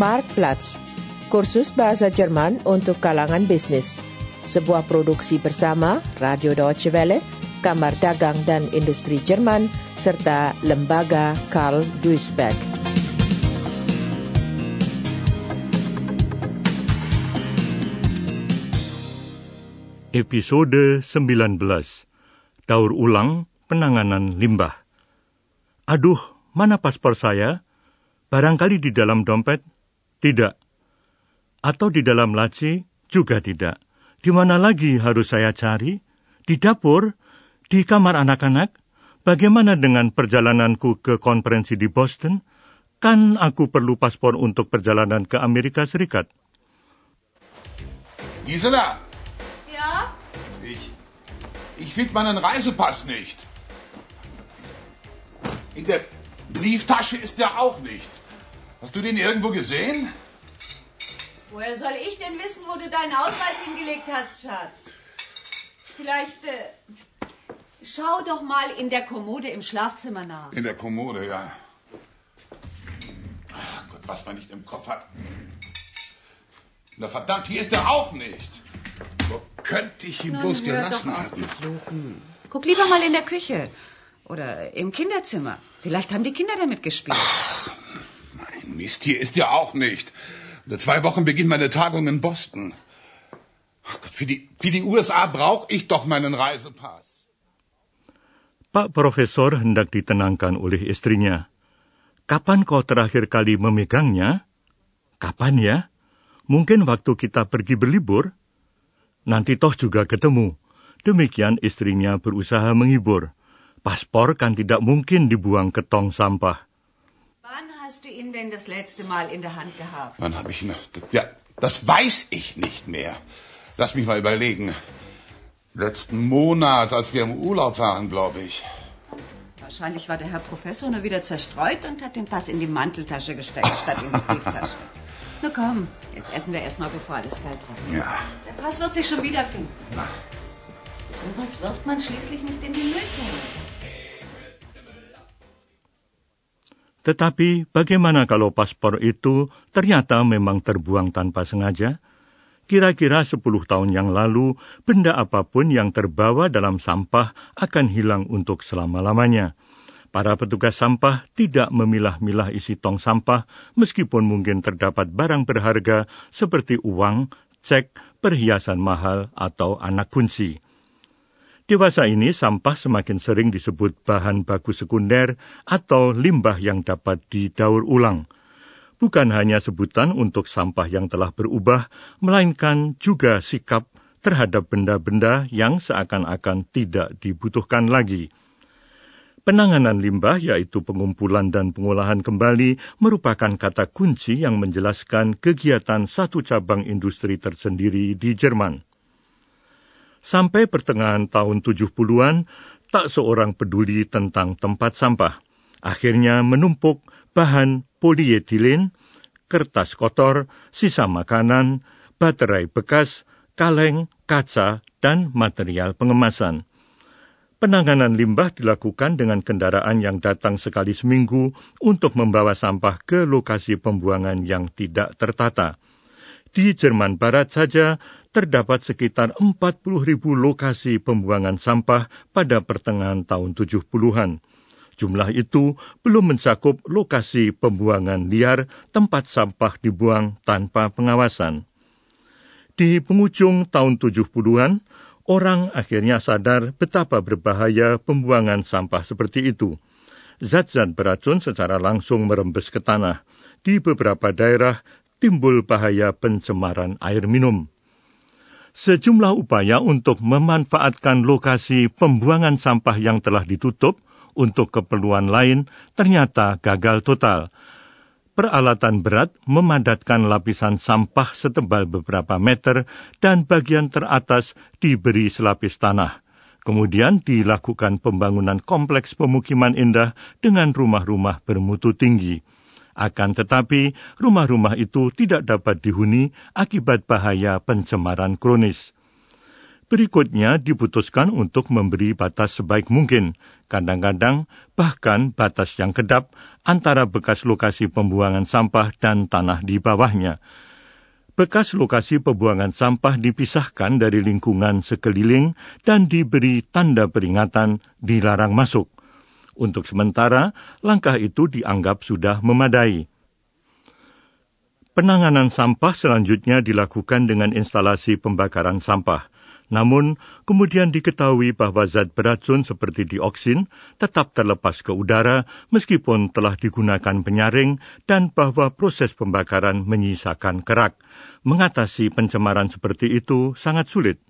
Marktplatz, kursus bahasa Jerman untuk kalangan bisnis. Sebuah produksi bersama Radio Deutsche Welle, Kamar Dagang dan Industri Jerman, serta Lembaga Karl Duisberg. Episode 19 Daur ulang penanganan limbah Aduh, mana paspor saya? Barangkali di dalam dompet? Tidak. Atau di dalam laci? Juga tidak. Di mana lagi harus saya cari? Di dapur? Di kamar anak-anak? Bagaimana dengan perjalananku ke konferensi di Boston? Kan aku perlu paspor untuk perjalanan ke Amerika Serikat. Gisela, Ja? ich, ich finde meinen Reisepass nicht. In der Brieftasche ist der auch nicht. Hast du den irgendwo gesehen? Woher soll ich denn wissen, wo du deinen Ausweis hingelegt hast, Schatz? Vielleicht, äh, schau doch mal in der Kommode im Schlafzimmer nach. In der Kommode, ja. Ach Gott, was man nicht im Kopf hat. Na verdammt, hier ist er auch nicht. Wo könnte ich ihn bloß hör doch gelassen haben? Guck lieber mal in der Küche. Oder im Kinderzimmer. Vielleicht haben die Kinder damit gespielt. Mein Mist, hier ist er auch nicht. In zwei Wochen beginnt meine Tagung in Boston. Gott, für die, für die USA brauche ich doch meinen Reisepass. Pak Profesor hendak ditenangkan oleh istrinya. Kapan kau terakhir kali memegangnya? Kapan ya? Mungkin waktu kita pergi berlibur? Nanti toh juga ketemu. Demikian istrinya berusaha menghibur. Paspor kan tidak mungkin dibuang ke tong sampah. Hast du ihn denn das letzte Mal in der Hand gehabt? Wann habe ich noch? Ja, das weiß ich nicht mehr. Lass mich mal überlegen. Letzten Monat, als wir im Urlaub waren, glaube ich. Wahrscheinlich war der Herr Professor nur wieder zerstreut und hat den Pass in die Manteltasche gesteckt, statt in die Brieftasche. Na komm, jetzt essen wir erstmal, bevor alles kalt wird. Ja. Der Pass wird sich schon wiederfinden. Na. So was wirft man schließlich nicht in die Mülltonne. Tetapi bagaimana kalau paspor itu ternyata memang terbuang tanpa sengaja? Kira-kira 10 tahun yang lalu, benda apa pun yang terbawa dalam sampah akan hilang untuk selama-lamanya. Para petugas sampah tidak memilah-milah isi tong sampah meskipun mungkin terdapat barang berharga seperti uang, cek, perhiasan mahal, atau anak kunci. Dewasa ini sampah semakin sering disebut bahan baku sekunder atau limbah yang dapat didaur ulang. Bukan hanya sebutan untuk sampah yang telah berubah, melainkan juga sikap terhadap benda-benda yang seakan-akan tidak dibutuhkan lagi. Penanganan limbah, yaitu pengumpulan dan pengolahan kembali, merupakan kata kunci yang menjelaskan kegiatan satu cabang industri tersendiri di Jerman. Sampai pertengahan tahun 70-an, tak seorang peduli tentang tempat sampah. Akhirnya menumpuk bahan polietilen, kertas kotor, sisa makanan, baterai bekas, kaleng, kaca, dan material pengemasan. Penanganan limbah dilakukan dengan kendaraan yang datang sekali seminggu untuk membawa sampah ke lokasi pembuangan yang tidak tertata. Di Jerman Barat saja terdapat sekitar 40 ribu lokasi pembuangan sampah pada pertengahan tahun 70-an. Jumlah itu belum mencakup lokasi pembuangan liar tempat sampah dibuang tanpa pengawasan. Di penghujung tahun 70-an, orang akhirnya sadar betapa berbahaya pembuangan sampah seperti itu. Zat-zat beracun secara langsung merembes ke tanah. Di beberapa daerah timbul bahaya pencemaran air minum. Sejumlah upaya untuk memanfaatkan lokasi pembuangan sampah yang telah ditutup untuk keperluan lain ternyata gagal total. Peralatan berat memadatkan lapisan sampah setebal beberapa meter dan bagian teratas diberi selapis tanah. Kemudian dilakukan pembangunan kompleks pemukiman indah dengan rumah-rumah bermutu tinggi. Akan tetapi, rumah-rumah itu tidak dapat dihuni akibat bahaya pencemaran kronis. Berikutnya diputuskan untuk memberi batas sebaik mungkin, kadang-kadang bahkan batas yang kedap antara bekas lokasi pembuangan sampah dan tanah di bawahnya. Bekas lokasi pembuangan sampah dipisahkan dari lingkungan sekeliling dan diberi tanda peringatan dilarang masuk. Untuk sementara, langkah itu dianggap sudah memadai. Penanganan sampah selanjutnya dilakukan dengan instalasi pembakaran sampah. Namun, kemudian diketahui bahwa zat beracun seperti dioksin tetap terlepas ke udara meskipun telah digunakan penyaring dan bahwa proses pembakaran menyisakan kerak. Mengatasi pencemaran seperti itu sangat sulit.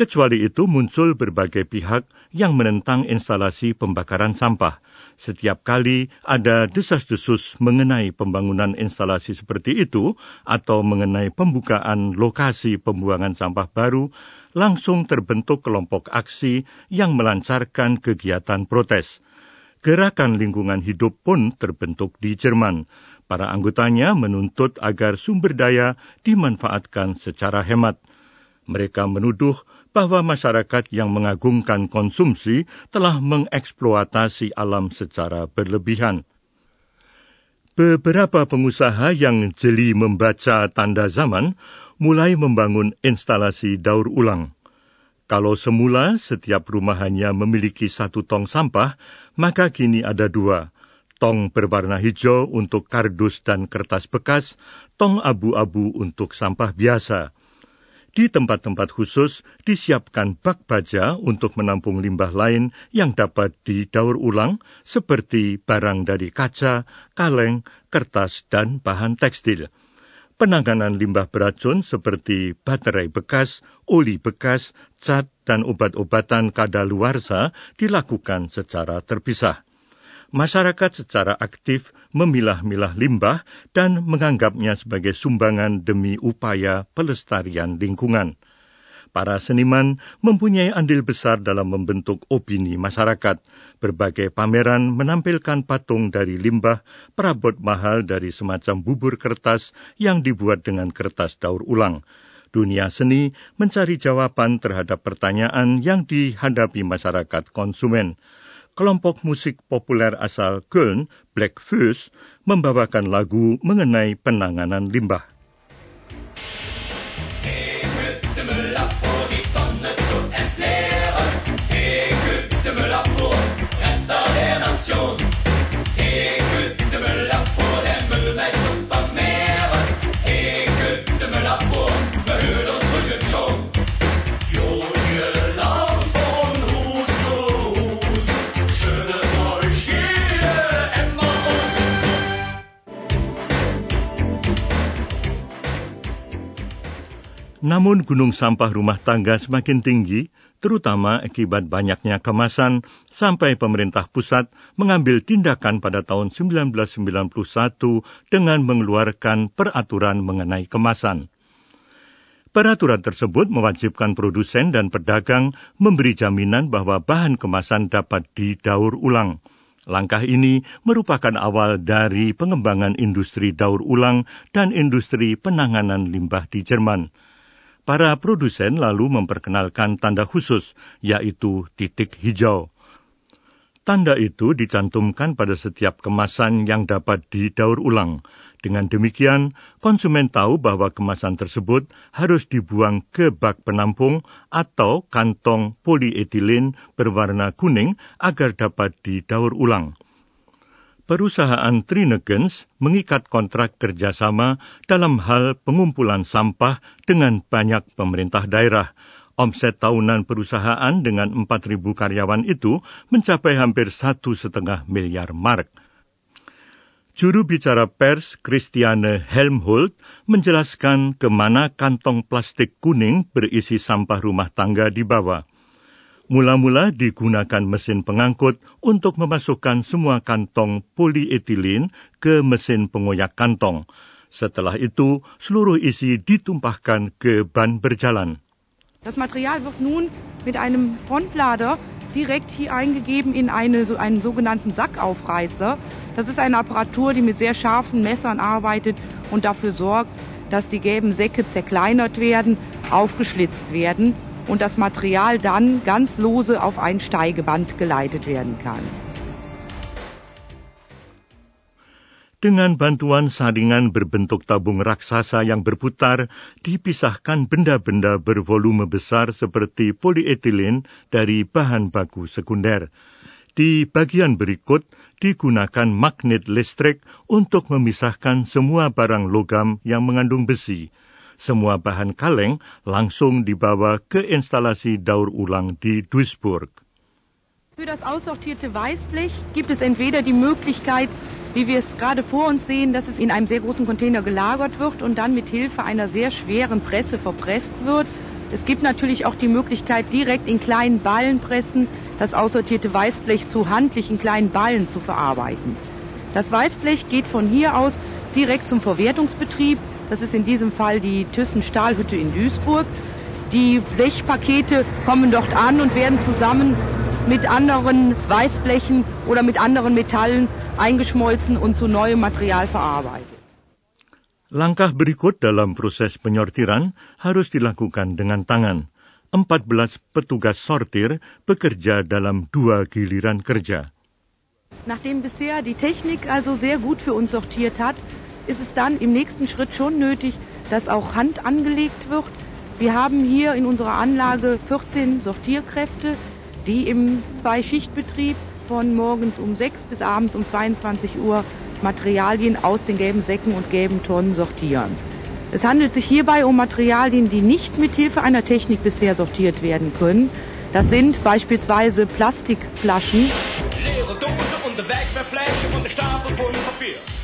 Kecuali itu muncul berbagai pihak yang menentang instalasi pembakaran sampah. Setiap kali ada desas-desus mengenai pembangunan instalasi seperti itu atau mengenai pembukaan lokasi pembuangan sampah baru, langsung terbentuk kelompok aksi yang melancarkan kegiatan protes. Gerakan lingkungan hidup pun terbentuk di Jerman. Para anggotanya menuntut agar sumber daya dimanfaatkan secara hemat. Mereka menuduh bahwa masyarakat yang mengagungkan konsumsi telah mengeksploitasi alam secara berlebihan. Beberapa pengusaha yang jeli membaca tanda zaman mulai membangun instalasi daur ulang. Kalau semula setiap rumah hanya memiliki satu tong sampah, maka kini ada dua. Tong berwarna hijau untuk kardus dan kertas bekas, tong abu-abu untuk sampah biasa. Di tempat-tempat khusus disiapkan bak baja untuk menampung limbah lain yang dapat didaur ulang seperti barang dari kaca, kaleng, kertas, dan bahan tekstil penanganan limbah beracun seperti baterai bekas, oli bekas, cat, dan obat-obatan kadaluarsa dilakukan secara terpisah. Masyarakat secara aktif memilah-milah limbah dan menganggapnya sebagai sumbangan demi upaya pelestarian lingkungan para seniman mempunyai andil besar dalam membentuk opini masyarakat. Berbagai pameran menampilkan patung dari limbah, perabot mahal dari semacam bubur kertas yang dibuat dengan kertas daur ulang. Dunia seni mencari jawaban terhadap pertanyaan yang dihadapi masyarakat konsumen. Kelompok musik populer asal Köln, Black Fuse, membawakan lagu mengenai penanganan limbah. Namun gunung sampah rumah tangga semakin tinggi, terutama akibat banyaknya kemasan, sampai pemerintah pusat mengambil tindakan pada tahun 1991 dengan mengeluarkan peraturan mengenai kemasan. Peraturan tersebut mewajibkan produsen dan pedagang memberi jaminan bahwa bahan kemasan dapat didaur ulang. Langkah ini merupakan awal dari pengembangan industri daur ulang dan industri penanganan limbah di Jerman. Para produsen lalu memperkenalkan tanda khusus, yaitu titik hijau. Tanda itu dicantumkan pada setiap kemasan yang dapat didaur ulang. Dengan demikian, konsumen tahu bahwa kemasan tersebut harus dibuang ke bak penampung atau kantong polietilin berwarna kuning agar dapat didaur ulang perusahaan Trinegens mengikat kontrak kerjasama dalam hal pengumpulan sampah dengan banyak pemerintah daerah. Omset tahunan perusahaan dengan 4.000 karyawan itu mencapai hampir satu setengah miliar mark. Juru bicara pers Christiane Helmholt menjelaskan ke mana kantong plastik kuning berisi sampah rumah tangga dibawa. Mula-mula digunakan mesin pengangkut untuk memasukkan semua kantong polietilin ke mesin pengoyak kantong. Setelah itu, seluruh isi ditumpahkan ke ban berjalan. Das Material wird nun mit einem Frontlader direkt hier eingegeben in eine, so einen sogenannten Sackaufreißer. Das ist eine Apparatur, die mit sehr scharfen Messern arbeitet und dafür sorgt, dass die gelben Säcke zerkleinert werden, aufgeschlitzt werden und das Material dann ganz lose auf ein Steigeband geleitet werden kann. Dengan bantuan saringan berbentuk tabung raksasa yang berputar, dipisahkan benda-benda bervolume besar seperti polietilen dari bahan baku sekunder. Di bagian berikut digunakan magnet listrik untuk memisahkan semua barang logam yang mengandung besi. Semua bahan kaleng langsung dibawa ke instalasi daur ulang di Duisburg. Für das aussortierte Weißblech gibt es entweder die Möglichkeit, wie wir es gerade vor uns sehen, dass es in einem sehr großen Container gelagert wird und dann mit Hilfe einer sehr schweren Presse verpresst wird. Es gibt natürlich auch die Möglichkeit, direkt in kleinen Ballenpressen das aussortierte Weißblech zu handlichen kleinen Ballen zu verarbeiten. Das Weißblech geht von hier aus direkt zum Verwertungsbetrieb. Das ist in diesem Fall die Thyssen Stahlhütte in Duisburg. Die Blechpakete kommen dort an und werden zusammen mit anderen Weißblechen oder mit anderen Metallen eingeschmolzen und zu neuem Material verarbeitet. Langkah berikut dalam proses penyortiran harus dilakukan dengan tangan. 14 petugas sortir bekerja dalam dua giliran kerja. Nachdem bisher die Technik also sehr gut für uns sortiert hat, ist es dann im nächsten Schritt schon nötig, dass auch Hand angelegt wird. Wir haben hier in unserer Anlage 14 Sortierkräfte, die im Zweischichtbetrieb von morgens um 6 bis abends um 22 Uhr Materialien aus den gelben Säcken und gelben Tonnen sortieren. Es handelt sich hierbei um Materialien, die nicht mit Hilfe einer Technik bisher sortiert werden können. Das sind beispielsweise Plastikflaschen. Leere Dose und eine Wegwerfflasche und ein Stapel voll Papier.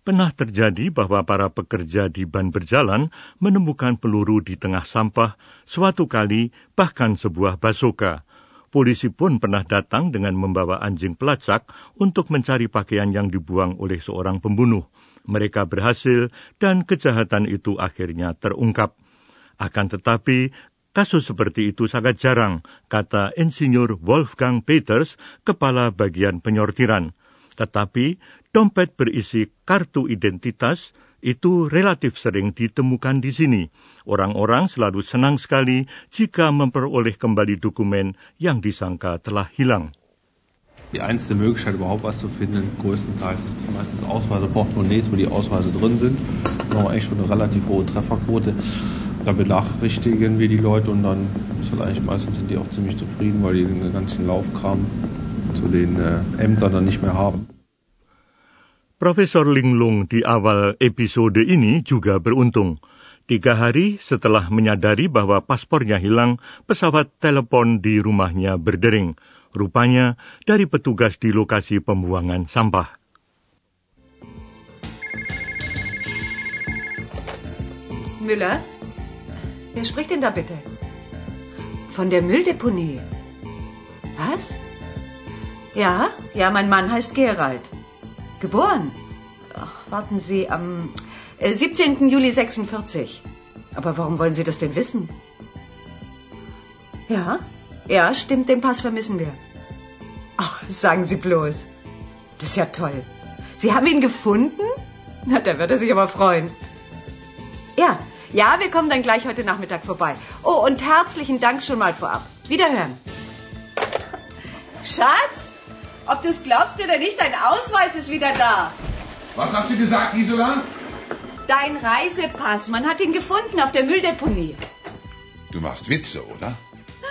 Pernah terjadi bahwa para pekerja di ban berjalan menemukan peluru di tengah sampah, suatu kali bahkan sebuah basoka. Polisi pun pernah datang dengan membawa anjing pelacak untuk mencari pakaian yang dibuang oleh seorang pembunuh. Mereka berhasil dan kejahatan itu akhirnya terungkap. Akan tetapi, kasus seperti itu sangat jarang, kata Insinyur Wolfgang Peters, kepala bagian penyortiran. Tetapi dompet berisi kartu identitas itu relatif sering ditemukan di sini. Orang-orang selalu senang sekali jika memperoleh kembali dokumen yang disangka telah hilang. Die einzige Möglichkeit, überhaupt was zu finden, größtenteils sind meistens Ausweise, Portemonnaies, wo die Ausweise drin sind. Da haben wir eigentlich schon eine relativ hohe Trefferquote. Da benachrichtigen wir die Leute und dann ist halt eigentlich meistens sind die auch ziemlich zufrieden, weil die den ganzen Laufkram zu den äh, Ämtern dann nicht mehr haben. Profesor Linglung di awal episode ini juga beruntung. Tiga hari setelah menyadari bahwa paspornya hilang, pesawat telepon di rumahnya berdering. Rupanya dari petugas di lokasi pembuangan sampah. Müller? Wer spricht denn da bitte? Von der Mülldeponie. Was? Ja, ja, mein Mann heißt Gerald. Geboren? Ach, warten Sie, am äh, 17. Juli 46. Aber warum wollen Sie das denn wissen? Ja, ja, stimmt, den Pass vermissen wir. Ach, sagen Sie bloß. Das ist ja toll. Sie haben ihn gefunden? Na, da wird er sich aber freuen. Ja, ja, wir kommen dann gleich heute Nachmittag vorbei. Oh, und herzlichen Dank schon mal vorab. Wiederhören. Schatz? Ob du es glaubst oder nicht, dein Ausweis ist wieder da. Was hast du gesagt, Gisela? Dein Reisepass. Man hat ihn gefunden auf der Mülldeponie. Du machst Witze, oder?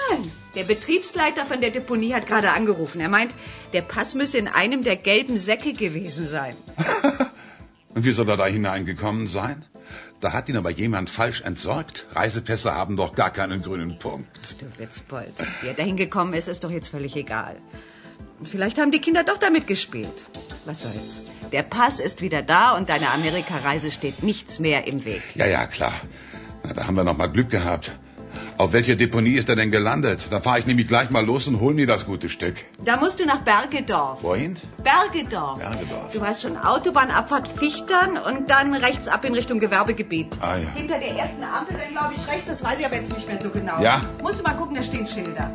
Nein. Der Betriebsleiter von der Deponie hat gerade angerufen. Er meint, der Pass müsse in einem der gelben Säcke gewesen sein. Und wie soll er da hineingekommen sein? Da hat ihn aber jemand falsch entsorgt. Reisepässe haben doch gar keinen grünen Punkt. Du Witzbold. Wie er dahin gekommen ist, ist doch jetzt völlig egal. Vielleicht haben die Kinder doch damit gespielt. Was soll's? Der Pass ist wieder da und deiner Amerikareise steht nichts mehr im Weg. Ja, ja, klar. Na, da haben wir noch mal Glück gehabt. Auf welcher Deponie ist er denn gelandet? Da fahre ich nämlich gleich mal los und hol mir das gute Stück. Da musst du nach Bergedorf. Wohin? Bergedorf. Bergedorf. Du hast schon Autobahnabfahrt Fichtern und dann rechts ab in Richtung Gewerbegebiet. Ah, ja. Hinter der ersten Ampel dann, glaube ich, rechts. Das weiß ich aber jetzt nicht mehr so genau. Ja. Musst du mal gucken, da stehen Schilder.